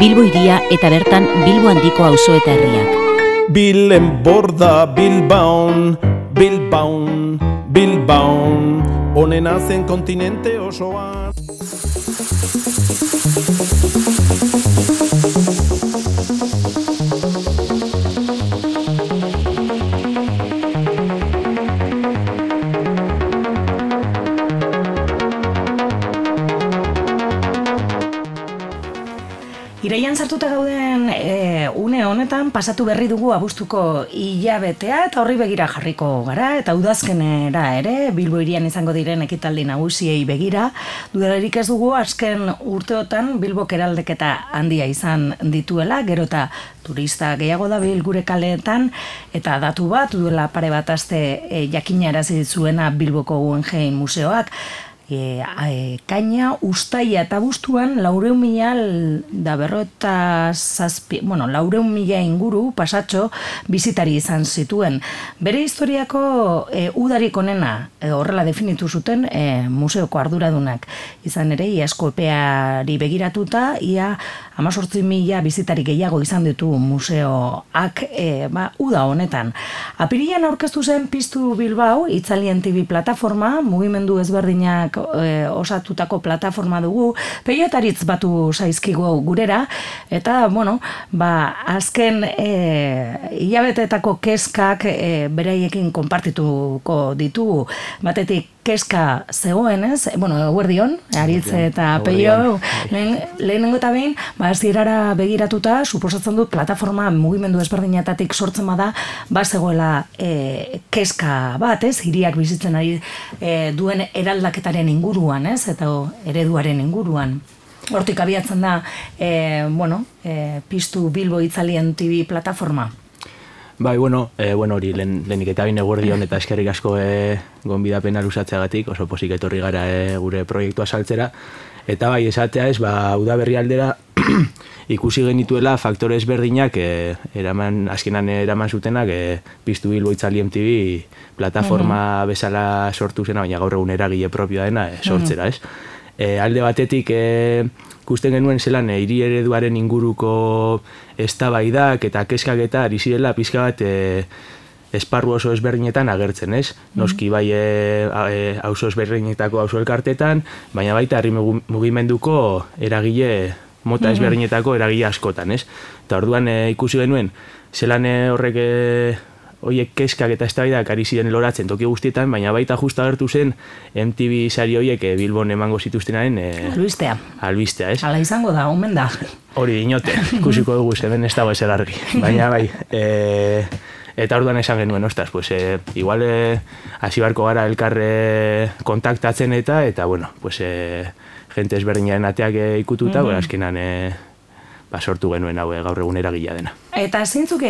Bilbo iria eta bertan Bilbo handiko auzo eta herriak. Bilen borda Bilbaun, Bilbaun, Bilbaun, onena zen kontinente osoa. Sartuta gauden e, une honetan pasatu berri dugu abuztuko hilabetea eta horri begira jarriko gara eta udazkenera ere Bilbo irian izango diren ekitaldi nagusiei begira. Dudalerik ez dugu azken urteotan Bilbo keraldeketa handia izan dituela gero eta turista gehiago da gure kaleetan eta datu bat duela pare bat aste e, jakinarazi zuena Bilboko Guggenheim museoak e, e, kaina ustaia eta bustuan laureun mila da berro eta zazpi, bueno, laureun mila inguru pasatxo bizitari izan zituen. Bere historiako e, udarik onena e, horrela definitu zuten e, museoko arduradunak izan ere iasko epeari begiratuta ia amazortzi mila bizitari gehiago izan ditu museoak e, ba, uda honetan. Apirian aurkeztu zen piztu Bilbao, Itzalien TV plataforma, mugimendu ezberdinak e, osatutako plataforma dugu, peiotaritz batu zaizkigu gurera, eta, bueno, ba, azken e, hilabeteetako keskak e, bereiekin konpartituko ditugu, batetik keska zegoen, ez? Bueno, eguerdion, aritze eta peio, lehen, lehenengo eta behin, ba, zirara begiratuta, suposatzen dut, plataforma mugimendu ezberdinetatik sortzen bada, ba, zegoela e, keska bat, ez? Hiriak bizitzen ari e, duen eraldaketaren inguruan, ez? Eta ereduaren inguruan. Hortik abiatzen da, e, bueno, e, piztu Bilbo Itzalien TV plataforma. Bai, bueno, e, bueno hori, lehen, lehenik eta bine guardi eta eskerrik asko e, gonbidapena lusatzeagatik, oso posik etorri gara e, gure proiektua saltzera. Eta bai, esatea ez, ba, uda berri aldera ikusi genituela faktore ezberdinak e, eraman, azkenan eraman zutenak e, piztu bilbo itzali MTV plataforma bezala sortu zena, baina gaur egun eragile propioa dena e, sortzera, ez? E, alde batetik e, ikusten genuen zelan e, hiri ereduaren inguruko eztabaidak eta keskak eta ari zirela pizka bat e, esparru oso ezberdinetan agertzen, ez? Noski bai e, e, auzo ezberdinetako auzo elkartetan, baina baita herri mugimenduko eragile mota ezberdinetako eragile askotan, ez? Eta orduan e, ikusi genuen zelan e, horrek e, hoiek keskak eta eztabaidak ari ziren loratzen toki guztietan, baina baita justa agertu zen MTV sari hoiek e, Bilbon emango zituztenaren e, albistea. Albistea, ez? Hala izango da, omen da. Hori inote, ikusiko dugu hemen ez dago ezer argi. Baina bai, e, eta orduan esan genuen, ostras, pues, e, igual hasi barko gara elkarre kontaktatzen eta, eta bueno, pues, e, gente ezberdinaren ateak e, ikututa, mm -hmm. azkenan e, ba, sortu genuen hau gaur egun eragila dena. Eta zeintzuk,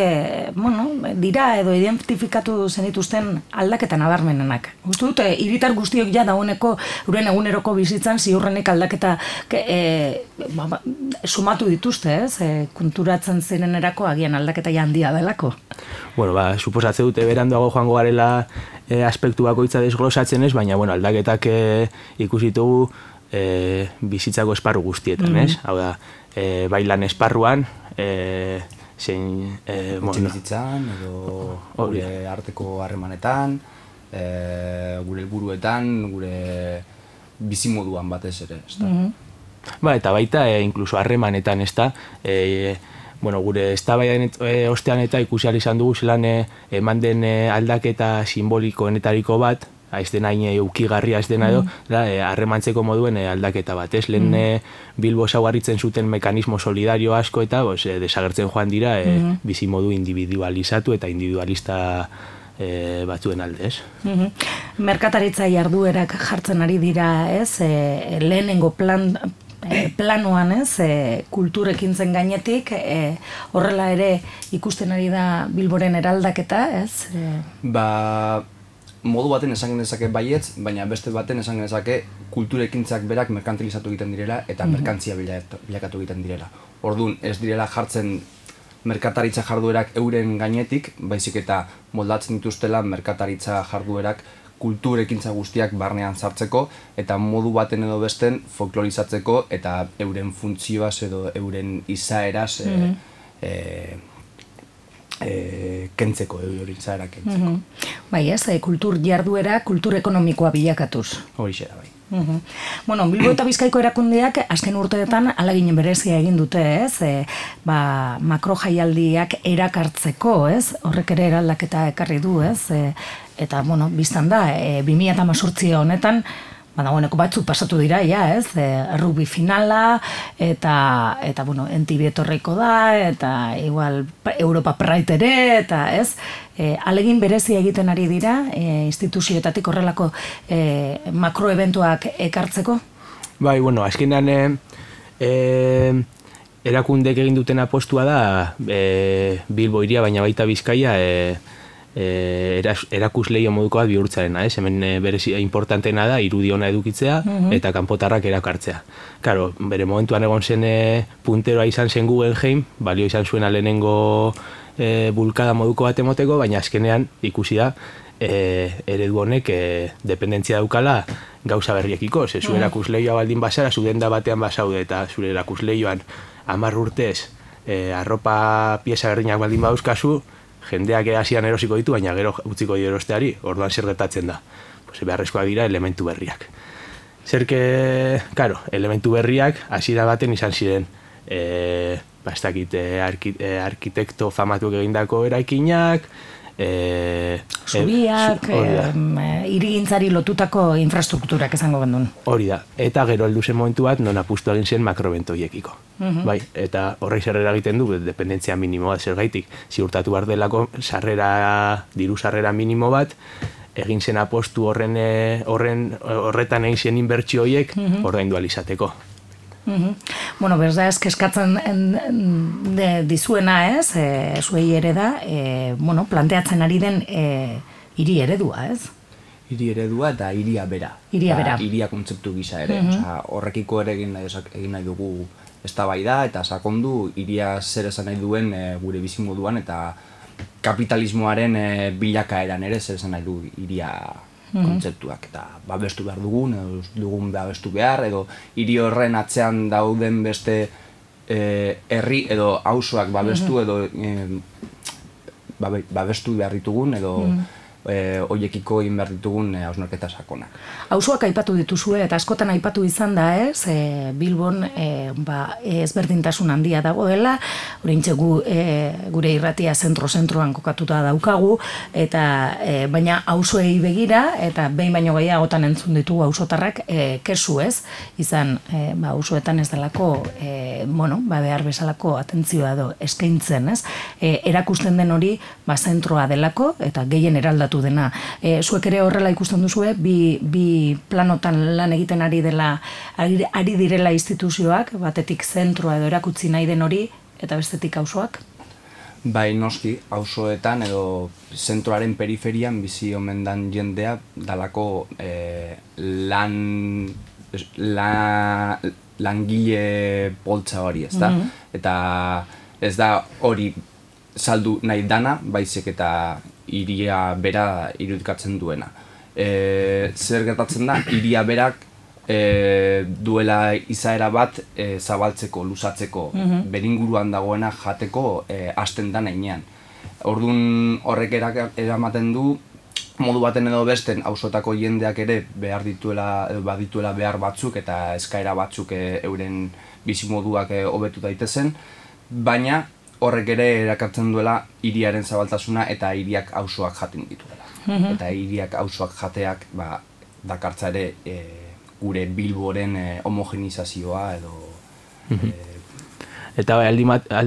bueno, dira edo identifikatu zenituzten aldaketa nabarmenenak. Gustu dute, hiritar guztiok ja dauneko, uren eguneroko bizitzan, ziurrenek aldaketa e, ba, sumatu dituzte, ez? E, kunturatzen ziren agian aldaketa handia delako. Bueno, ba, suposatze dute beranduago joango garela e, aspektu bakoitza desglosatzen ez, baina, bueno, aldaketak e, ikusitugu e, bizitzako esparru guztietan, mm ez? Hau da, e, bailan esparruan, e, zein... E, bueno, bizitzan, edo gure arteko harremanetan, e, gure helburuetan, gure bizimoduan batez ere, ez da? Mm Ba, eta baita, e, inkluso harremanetan, ez da, e, bueno, gure eztabaidan e, ostean eta ikusi izan dugu zelan e, eman den aldaketa simbolikoenetariko bat, ez dena ine ukigarria ez dena edo, mm. da, e, harremantzeko moduen e, aldaketa bat, ez? Lehen mm. Bilbo zaugarritzen zuten mekanismo solidario asko eta bos, e, desagertzen joan dira e, mm. bizi modu individualizatu eta individualista e, batzuen alde, ez? Mm Merkataritza jarduerak jartzen ari dira, ez? E, lehenengo plan, planoan, ez? E, kulturekin zen gainetik, e, horrela ere ikusten ari da Bilboren eraldaketa, ez? E... Ba, modu baten esan genezake baietz, baina beste baten esan genezake kulturekintzak berak merkantilizatu egiten direla eta mm merkantzia bilakatu egiten direla. Orduan, ez direla jartzen merkataritza jarduerak euren gainetik, baizik eta moldatzen dituztela merkataritza jarduerak kultur ekintza guztiak barnean sartzeko eta modu baten edo besten folklorizatzeko eta euren funtzioaz edo euren izaeraz mm -hmm. e, e, kentzeko, hori izaera kentzeko. Mm Bai ez, e, kultur jarduera, kultur ekonomikoa bilakatuz. Hori xera, bai. Uhum. Bueno, Bilbo eta Bizkaiko erakundeak azken urteetan alaginen berezia egin dute, ez? E, ba, makro jaialdiak erakartzeko, ez? Horrek ere eraldaketa ekarri du, ez? E, eta, bueno, biztan da, e, 2018 honetan, ba, dagoeneko batzuk pasatu dira, ja, ez? E, rugby finala, eta, eta bueno, entibietorreiko da, eta igual Europa Pride ere, eta, ez? E, alegin berezia egiten ari dira, e, instituzioetatik horrelako e, makroeventuak ekartzeko? Bai, bueno, azkenan, e, e, erakundek egin duten apostua da, e, Bilbo iria, baina baita Bizkaia, e, e, erakus lehio moduko bat bihurtzarena, ez? Hemen e, berezi importantena da irudi ona edukitzea mhm. eta kanpotarrak erakartzea. Claro, bere momentuan egon zen e, punteroa izan zen Guggenheim, balio izan zuen lehenengo e, bulkada moduko bat emoteko, baina azkenean ikusi da e, eredu honek e, dependentzia daukala gauza berriekiko, ze zu mhm. erakus lehioa baldin basara, zu denda batean basaude eta zure erakus lehioan amar urtez e, arropa pieza berdinak baldin bauzkazu, jendeak hasian erosiko ditu, baina gero utziko dio erosteari, orduan zer gertatzen da. Pues beharrezkoak dira elementu berriak. Zerke, claro, elementu berriak hasiera baten izan ziren eh, ba ez dakit, eh, eh, arkitekto famatuak egindako eraikinak, eh, Zubiak, eh, irigintzari lotutako infrastrukturak esango gendun. Hori da, eta gero heldu zen momentu bat non apustu egin zen makrobentoiekiko. Mhm. Bai, eta horrek zer egiten du, dependentzia minimo bat zer gaitik, ziurtatu behar delako sarrera, diru sarrera minimo bat, egin zen apostu horren, eh, horren horretan egin zen inbertsio horiek, mm -hmm. ordaindu alizateko. -hmm. Bueno, berda ez, keskatzen de, dizuena ez, e, zuei ere da, e, bueno, planteatzen ari den e, iri eredua ez? Iri eredua eta iria bera. Iria bera. Iria kontzeptu gisa ere. Mm horrekiko ere egin nahi, egin nahi dugu ez da eta sakondu iria zer esan nahi duen e, gure bizimoduan eta kapitalismoaren e, bilakaeran ere zer esan nahi du Mhm. kontzeptuak eta babestu behar dugun edo dugun babestu behar edo hiri horren atzean dauden beste eh, herri edo auzoak babestu mhm. edo e, babestu behar ditugun edo mhm e, oiekiko egin behar ditugun e, hausnarketa sakonak. Hauzuak aipatu dituzue eta askotan aipatu izan da ez, e, Bilbon e, ba, ezberdintasun handia dagoela, orintxe gu, e, gure irratia zentro-zentroan kokatuta daukagu, eta e, baina hauzuei begira, eta behin baino gehiagotan entzun ditugu hausotarrak e, kesu ez, izan e, ba, hauzuetan ez delako, e, bueno, ba, behar bezalako atentzioa do eskaintzen ez, e, erakusten den hori ba, zentroa delako, eta gehien eralda dena. E, zuek ere horrela ikusten duzue, bi, bi planotan lan egiten ari dela, ari, ari direla instituzioak, batetik zentroa edo erakutzi nahi den hori, eta bestetik auzoak? Bai, noski, auzoetan edo zentroaren periferian bizi omen dan jendea dalako e, lan, la, langile poltsa hori, ez da? Mhm. Eta ez da hori saldu nahi dana, baizik eta iria bera irudikatzen duena. E, zer gertatzen da, iria berak e, duela izaera bat e, zabaltzeko, luzatzeko, mm -hmm. beringuruan dagoena jateko e, hasten da nainean. Orduan horrek eramaten du, modu baten edo besten ausotako jendeak ere behar dituela, badituela behar batzuk eta eskaera batzuk e, euren bizimoduak e, hobetu daitezen, baina horrek ere erakartzen duela hiriaren zabaltasuna eta hiriak auzoak jaten dituela. Mm Eta hiriak auzoak jateak ba, dakartza ere e, gure bilboren e, homogenizazioa edo mm Eta bai, aldi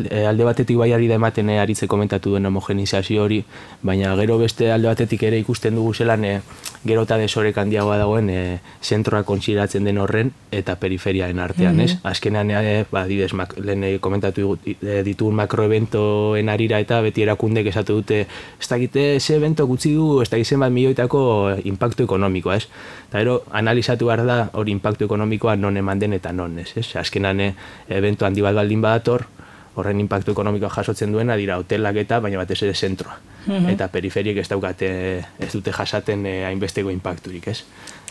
eh, alde batetik bai ari da ematen e, aritze komentatu duen homogenizazio hori, baina gero beste alde batetik ere ikusten dugu zelan e, gero eta desorek handiagoa dagoen e, zentroa kontsiratzen den horren eta periferiaren artean, mm -hmm. Azkenean, e, ba, didez, mak, lehen komentatu e, ditugun makroeventoen arira eta beti erakundek esatu dute ez dakite ze evento gutzi du, ez dakite bat milioitako impacto ekonomikoa, ez? Eta gero, analizatu behar da hori impacto ekonomikoa non eman den eta non, ez? ez? Azkenean, evento handi bat baldin badator, horren impactu ekonomikoa jasotzen duena dira hotelak eta baina batez ere zentroa. Eta periferiek ez daukate ez dute jasaten eh, hainbesteko impacturik, ez?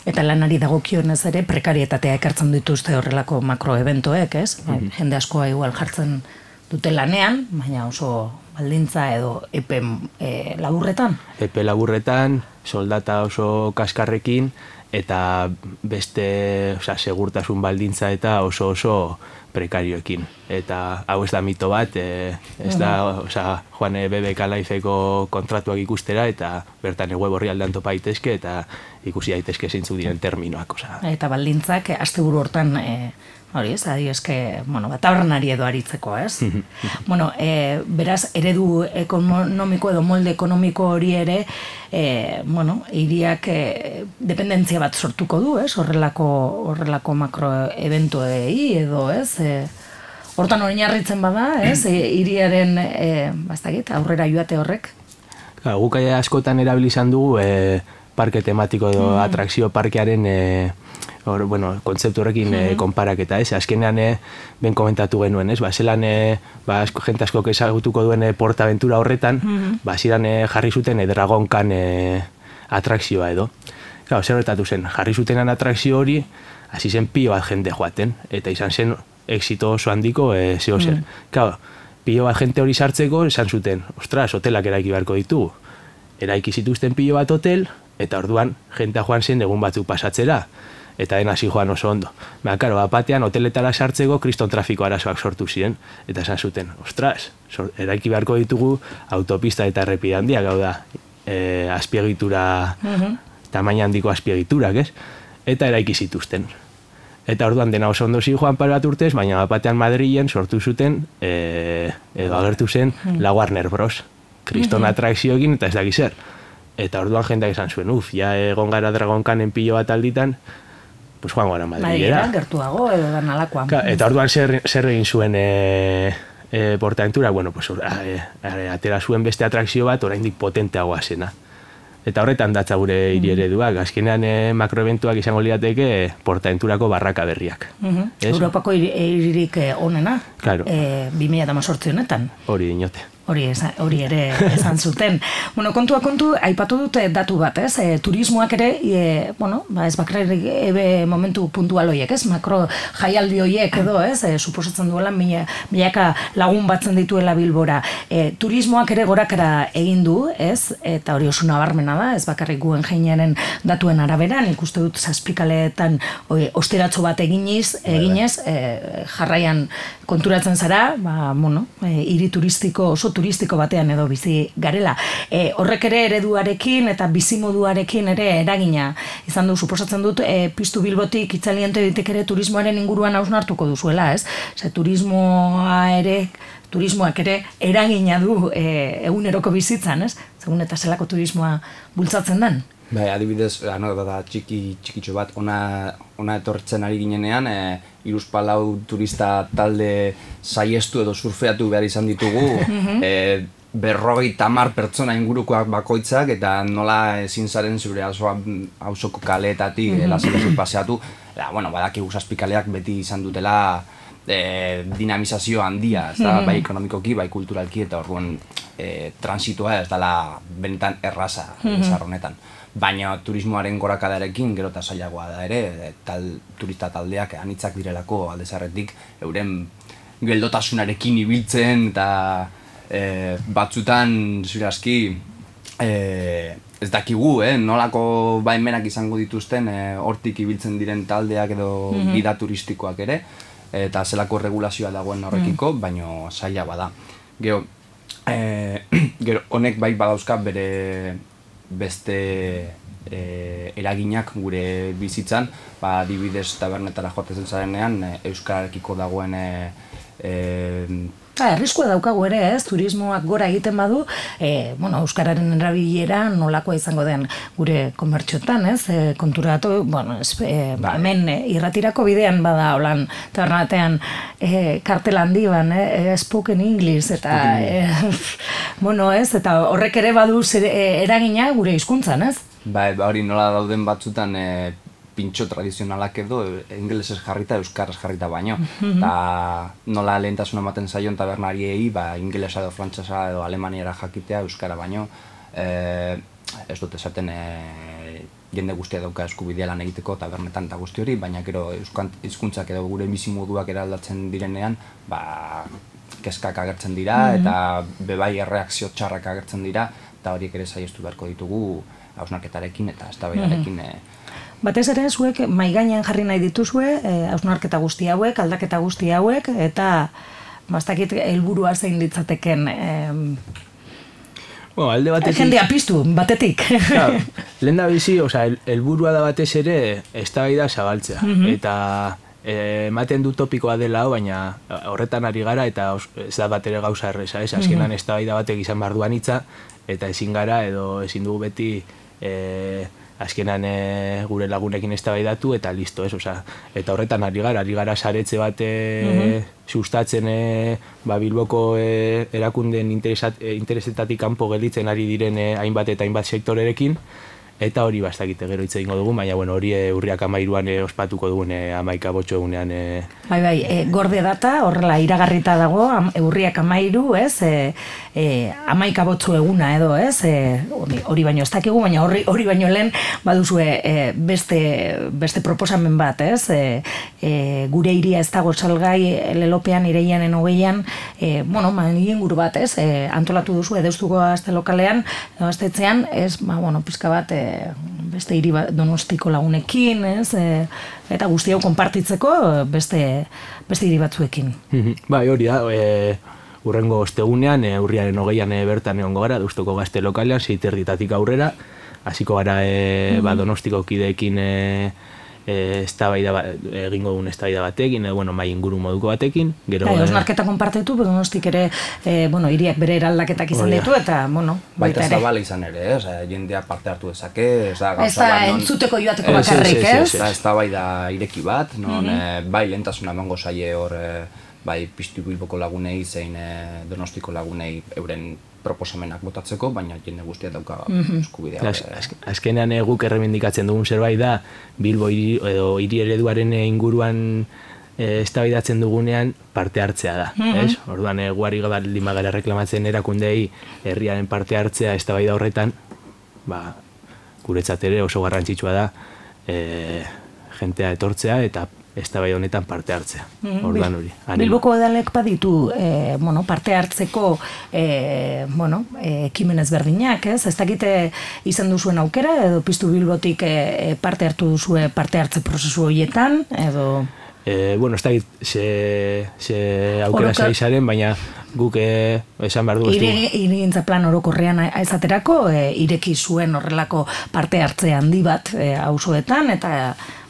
Eta lanari dagokionez ere prekarietatea ekartzen dituzte horrelako makroeventoek, ez? Mhm. Jende askoa igual jartzen dute lanean, baina oso baldintza edo epe e, laburretan. epe laburretan, soldata oso kaskarrekin, eta beste osea, segurtasun baldintza eta oso oso prekarioekin. Eta hau ez da mito bat, e, ez da, osea, joan e, BBK Lifeko kontratuak ikustera, eta bertan e, web horri aldean topa daitezke, eta ikusi daitezke zeintzuk diren terminoak, osea. Eta baldintzak eh, asteburu hortan e, hori ez, adi eske, bueno, bat abarnari edo aritzeko, ez? bueno, e, beraz, eredu ekonomiko edo molde ekonomiko hori ere, e, bueno, hiriak e, dependentzia bat sortuko du, ez? Horrelako, horrelako makroeventoei edo, ez? E, hortan oinarritzen bada, ez? E, hiriaren, e, bastakit, aurrera joate horrek. Claro, guk askotan erabili izan dugu e, parke tematiko edo atrakzio parkearen e, hor, bueno, kontzeptu horrekin e, konparaketa, ez? Azkenean e, ben komentatu genuen, ez? Ba, zelan e, ba, asko, jente asko ezagutuko duen e, portaventura horretan, ba, ziren e, jarri zuten e, dragonkan e, atrakzioa edo. Claro, zer zen, jarri zutenan atrakzio hori, hasi zen pio bat jende joaten, eta izan zen exito oso handiko e, zeo zer. Claro, pilo bat jente hori sartzeko, esan zuten, ostras, hotelak eraiki beharko ditugu. Eraiki zituzten pilo bat hotel, eta orduan jentea joan zen egun batzuk pasatzera, eta den hasi joan oso ondo. Ba, karo, bapatean hoteletara sartzeko kriston trafiko arazoak sortu ziren, eta esan zuten, ostras, eraiki beharko ditugu autopista eta errepide handiak, hau da, e, azpiegitura, tamaina handiko azpiegiturak, ez? Eta eraiki zituzten. Eta orduan dena oso ondo zi joan pare bat urtez, baina batean Madrilen sortu zuten, e, edo agertu zen, la Warner Bros. Kriston atrakzioekin eta ez dakiz zer. Eta orduan jendeak esan zuen, uf, ja egon gara dragonkanen pilo bat alditan, pues joan gara Madrilera, gertuago edo dan alakoan. Ka, eta orduan zer, zer egin zuen e, e, Portaventura, bueno, pues, a, e, atera zuen beste atrakzio bat, oraindik potenteagoa zena. Eta horretan datza gure hiri ereduak, azkenean e, makroeventuak izango lirateke Portaventurako barraka berriak. Mhm. Ez? Europako hiri- hiririk eh, onena, Claro. e, 2018 honetan. Hori dinote. Hori, esa- hori ere esan zuten. bueno, kontua kontu, aipatu dute datu bat, ez? E, turismoak ere, e, bueno, ba ez bakarrik ebe momentu puntual hoiek, ez? Makro jaialdi hoiek edo, ez? E, suposatzen duela mila, milaka lagun batzen dituela Bilbora. E, turismoak ere gorakara egin du, ez? Eta hori oso nabarmena da, ez bakarrik guen jeinaren datuen arabera, nik uste dut zazpikaletan oi, osteratxo bat eginiz, eginez, e, jarraian konturatzen zara, ba, bueno, e, hiri turistiko, oso turistiko batean edo bizi garela. E, horrek ere ereduarekin eta bizimoduarekin ere eragina izan du, suposatzen dut, e, piztu bilbotik itzaliente ditek ere turismoaren inguruan hausnartuko duzuela, ez? Ze turismoa ere, turismoak ere eragina du e, eguneroko bizitzan, ez? Segun eta zelako turismoa bultzatzen den. Bai, adibidez, anekdota txiki txikitxo bat, ona, ona etortzen ari ginenean, e, iruzpalau turista talde saiestu edo surfeatu behar izan ditugu, e, berrogei tamar pertsona ingurukoak bakoitzak, eta nola ezin zaren zure hausoko kaleetatik mm -hmm. paseatu, eta, bueno, badakigu zazpikaleak beti izan dutela e, dinamizazio handia, ez da, bai ekonomikoki, bai kulturalki, eta orduan e, transitoa ez dela benetan erraza mm honetan. Baina turismoaren gorakadarekin gero eta zailagoa da ere, e, tal, turista taldeak anitzak direlako aldezarretik, euren geldotasunarekin ibiltzen eta e, batzutan zure aski e, ez dakigu, eh, nolako baimenak izango dituzten e, hortik ibiltzen diren taldeak edo gida turistikoak ere, eta zelako regulazioa dagoen horrekiko, baino zaila bada. Gero, e, gero honek bai badauzka bere beste e, eraginak gure bizitzan, ba, adibidez tabernetara joatezen zarenean, e, euskararekiko dagoen e, e, Ha, arriskua daukagu ere, ez, turismoak gora egiten badu, e, bueno, euskararen erabilera nolakoa izango den gure komertxotan, ez, e, konturatu, bueno, ez, e, Bai. hemen e, irratirako bidean bada, holan, tabernatean, e, kartel handi ban, e, spoken English, eta, e, bueno, ez, eta horrek ere badu zer, e, eragina gure hizkuntzan, ez? Bai, ba, hori nola dauden batzutan e, pintxo tradizionalak edo e, ingelesez jarrita, euskaraz jarrita baino. Eta nola lehentasuna ematen zaion tabernariei, ba, ingelesa edo frantsesa edo alemaniera jakitea euskara baino. E, ez dut esaten e, jende guztia dauka eskubidea lan egiteko tabernetan eta guzti hori, baina gero hizkuntzak edo gure bizimoduak eraldatzen direnean, ba, kezkak agertzen dira eta bebai erreakzio txarrak agertzen dira eta horiek ere saiestu beharko ditugu hausnarketarekin eta eztabaidarekin e, Batez ere zuek mai gainean jarri nahi dituzue, eh, hausnarketa guzti hauek, aldaketa guzti hauek eta bastakit helburua zein litzateken eh, Bueno, alde batetik... jendea piztu, batetik. Claro, lehen da bizi, oza, el, helburua da batez ere, eztabaida zabaltzea. Eta eh, ematen du topikoa dela hau, baina horretan ari gara, eta ez da bat ere gauza erreza, ez? Azkenan eztabaida batek izan behar duan hitza, eta ezin gara, edo ezin dugu beti eh, azkenan eh, gure lagunekin eztabaidatu eta listo, ez? Osea, eta horretan ari gara, ari gara saretze bat eh, sustatzen eh, ba, Bilboko eh, erakundeen interesat, interesetatik kanpo gelditzen ari diren eh, hainbat eta hainbat sektorerekin, eta hori bastakite gero hitz egingo dugu, baina bueno, hori eh, urriak amairuan eh, ospatuko dugun eh, amaika botxo egunean eh, Bai, bai, e, gorde data, horrela iragarrita dago, am, eurriak amairu, ez, e, e, amaika botzu eguna edo, ez, e, hori, baino ez dakigu, baina hori, hori baino lehen baduzue e, beste, beste proposamen bat, ez, e, e, gure iria ez dago salgai lelopean ireianen hogeian, e, bueno, ma, inguru bat, ez, e, antolatu duzu, edeustuko azte lokalean, aztetzean, ez, ba, bueno, pizka bat, e, beste hiri donostiko lagunekin, ez, e, eta guzti hau konpartitzeko e, beste, beste hiri batzuekin. Mhm. Bai, hori da, e, urrengo ostegunean, e, urriaren hogeian e, bertan egongo gara, duztoko gazte lokalean, zeiterditatik aurrera, hasiko gara e, ba, donostiko kideekin e, e, eztabaida ba, egingo dugun eztabaida batekin, edo, bueno, mai inguru moduko batekin, gero... Bai, e, osnarketa konpartitu, donostik ere, e, bueno, hiriak bere eraldaketak izan ditu, eta, bueno, baita baita ere. zabala izan ere, eh? Osea, jendea parte hartu dezake, ez da Ez gauza da non- entzuteko joateko bakarrik, ez, da eztabaida ireki bat, non eh, bai lehentasuna emango zaie hor eh, bai piztu bilboko lagunei zein eh, donostiko lagunei euren proposamenak botatzeko, baina jende guztia dauka eskubidea. Az, hor, eh, az, azkenean e, guk errebindikatzen dugun zerbait da Bilbo hiri, edo hiri ereduaren e, inguruan e, eztabaidatzen dugunean parte hartzea da, ez? Orduan e, guari baldin bagara reklamatzen erakundei herriaren parte hartzea eztabaida horretan, ba, guretzat ere oso garrantzitsua da e, jentea etortzea eta eztabaida honetan parte hartzea. Orduan hori. anima. Bilboko edalek baditu e, bueno, parte hartzeko e, bueno, e, ekimen ezberdinak, ez? Ez dakite izan duzuen aukera, edo piztu Bilbotik e, parte hartu duzue parte hartze prozesu horietan, edo... E, bueno, ez dakit ze, ze aukera Oroka- zaizaren, baina guk e, esan behar dugu. Ire, irigintza plan orokorrean ezaterako, e, ireki zuen horrelako parte hartze handi bat e, auzoetan eta,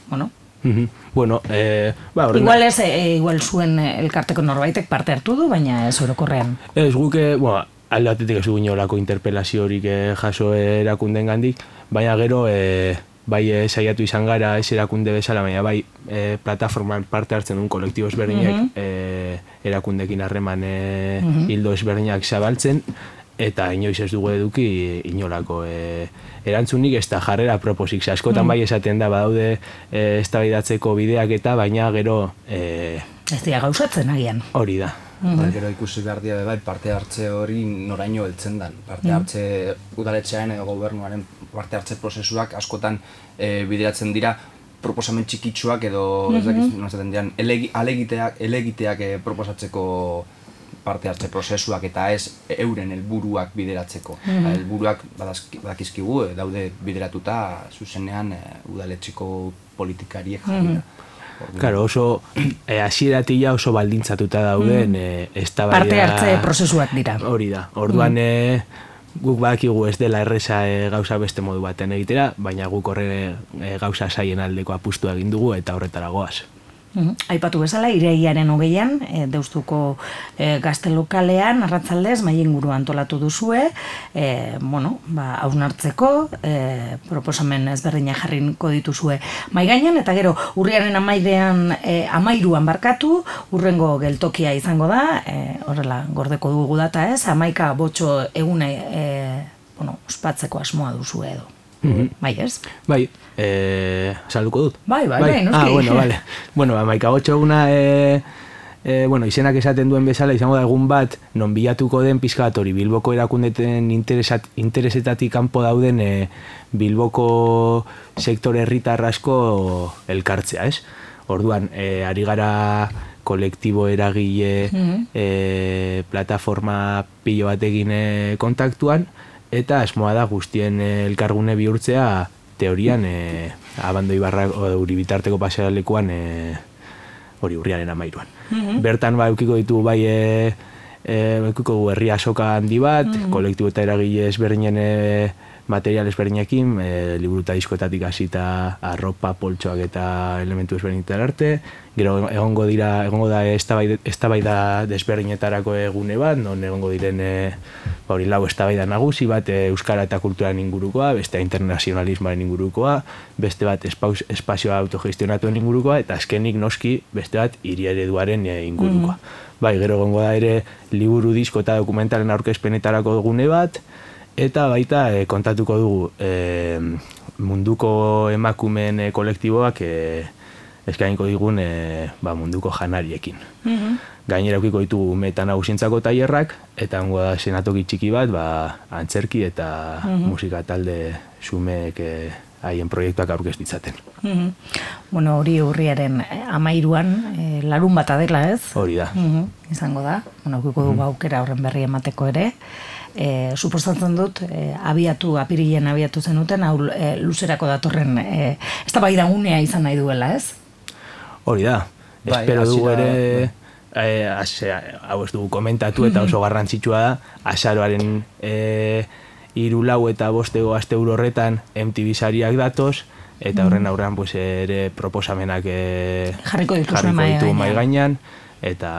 bueno, Mhm. Bueno, eh, ba, horren- igual ez, e, igual zuen e, elkarteko norbaitek parte hartu du, baina ez orokorrean. Ez guke, bueno, alde batetik ez dugu inolako interpelaziorik eh, jaso erakunden gandik, baina gero eh, bai eh, saiatu izan gara ez erakunde bezala, baina bai eh, plataforman parte hartzen duen kolektibo ezberdinak eh, erakundekin harreman eh, hildo ezberdinak zabaltzen, eta inoiz ez dugu eduki inolako eh, erantzunik ez da jarrera proposik. Askotan bai esaten da badaude eh, eztabaidatzeko bideak eta baina gero eh, Ez dira gauzatzen agian. hori da. Bai, gero ikusi behar dira bai parte hartze hori noraino heltzen dan. Parte hartze udaletxearen edo gobernuaren parte hartze prozesuak askotan e, bideratzen dira proposamen txikitsuak edo ez dakit nola esaten diren elegi, alegiteak, elegiteak e, proposatzeko parte hartze prozesuak eta ez euren helburuak bideratzeko. Ba, Helburuak badazki- badakizkigu e, daude bideratuta zuzenean e, udaletxeko politikariek jarri da. Orduan, Claro, oso eh, hasieratik ja oso baldintzatuta dauden eh, eztabaida Parte hartze prozesuak dira. Hori da. Orduan eh, guk badakigu ez dela erresa eh, gauza beste modu baten egitera, baina guk horre eh, gauza saien aldeko apustua egin dugu eta horretara goaz. Mhm. Aipatu bezala, ireiaren hogeian, e, deustuko e, gazte lokalean, arratzaldez, mai inguru antolatu duzue, e, bueno, ba, hausnartzeko, e, proposamen ezberdinak jarriko dituzue mai gainean, eta gero, urriaren amairean, e, amairuan barkatu, urrengo geltokia izango da, e, horrela, gordeko dugu data ez, amaika botxo egune, e, bueno, ospatzeko asmoa duzu edo. Bai, ez? Bai, e, salduko dut? Bai, bai, bai, noski. Ah, bueno, vale. Bueno, amaika gotxoguna, e, e, bueno, izenak esaten duen bezala, izango da egun bat, non bilatuko den pizka bat hori, Bilboko erakundeten interesat, interesetatik kanpo dauden e, Bilboko sektore herritar asko elkartzea, ez? Orduan, e, ari gara kolektibo eragile e, plataforma pilo batekin kontaktuan, eta asmoa da guztien e, elkargune bihurtzea teorian e, abando ibarra o uri bitarteko pasealekuan e, hori urriaren amairuan. Bertan ba eukiko ditu bai e, e, eukiko herria soka handi bat, kolektibo eta eragile ezberdinen e, material ezberdinekin, e, liburu eta diskoetatik hasita arropa, poltsoak eta elementu ezberdinetan arte, gero egongo dira, egongo da eztabaida desberdinetarako egune bat, non egongo diren e, hori lau eztabaida nagusi bat e, euskara eta kulturaren ingurukoa, beste internazionalismoaren ingurukoa, beste bat espaus, espazioa autogestionatuen ingurukoa eta azkenik noski beste bat hiri ereduaren e, ingurukoa. Bai, gero egongo da ere liburu disko eta dokumentalen aurkezpenetarako egune bat, eta baita e, kontatuko dugu e, munduko emakumeen e, kolektiboak e, eskainiko digun e, ba, munduko janariekin. Gainera ukiko ditugu meta nagusientzako tailerrak eta hango da senatoki txiki bat, ba, antzerki eta musika talde sumeek e, haien proiektuak aurkez ditzaten. Mhm. Bueno, hori urriaren eh, amairuan, eh, larun bata dela ez? Hori da. Mhm, izango da, bueno, ukiko dugu aukera horren berri emateko ere. E, suposatzen dut, e, abiatu, apirilen abiatu zenuten, hau e, luzerako datorren, e, ez da bai unea izan nahi duela, ez? Hori da. Bai, Espero dugu ere eh, ase, hau ez dugu komentatu eta oso garrantzitsua da azaroaren eh, iru lau eta bostego aste horretan MTV sariak datoz eta horren aurrean pues, ere proposamenak eh, Jarriko dituzue jarriko mahai ditu gainean. mahai gainean eta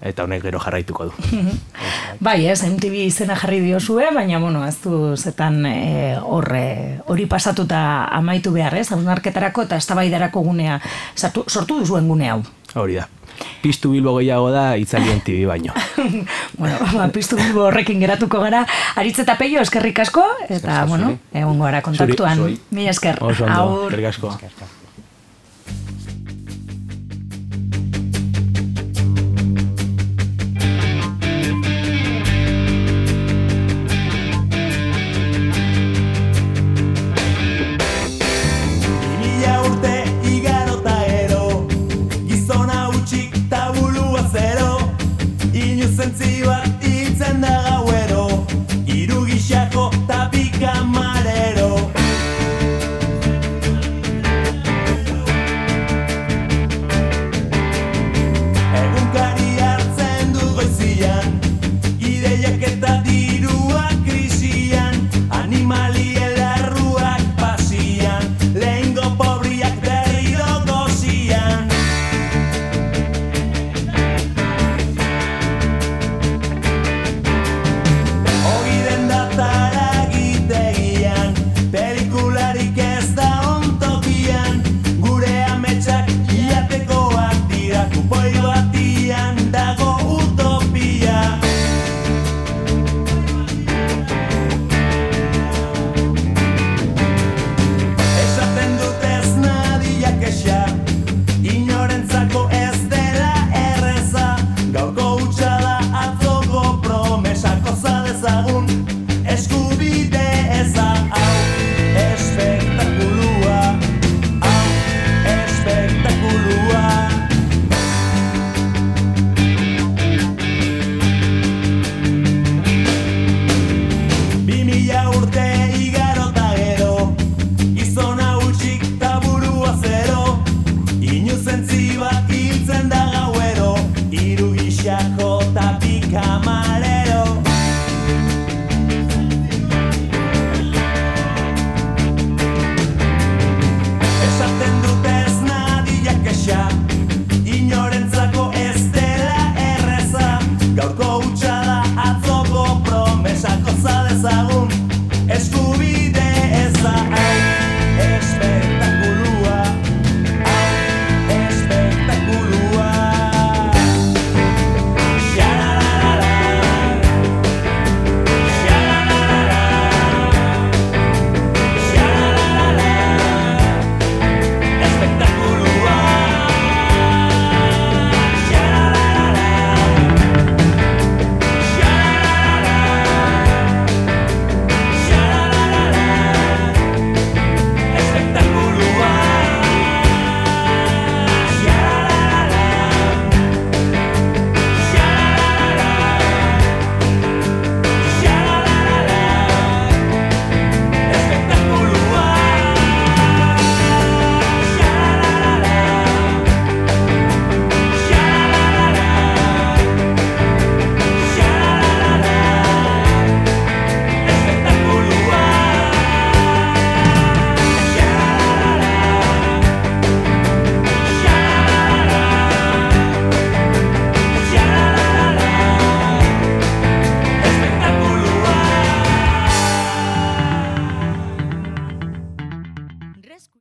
eta honek gero jarraituko du. Bai, ez, MTV izena jarri diozue, baina, bueno, ez du zetan e, horre, hori pasatuta amaitu behar, ez, hausnarketarako eta eztabaidarako gunea, sartu, sortu duzuen gune hau. Hori da. Piztu bilbo gehiago da itzali MTV baino. bueno, ba, piztu bilbo horrekin geratuko gara, aritz eta peio eskerrik asko, eta, Eskerrik asko bueno, egongo gara kontaktuan. Zuri. Mila esker. Oso ondo, Agur. eskerrik asko. Eskerrik asko.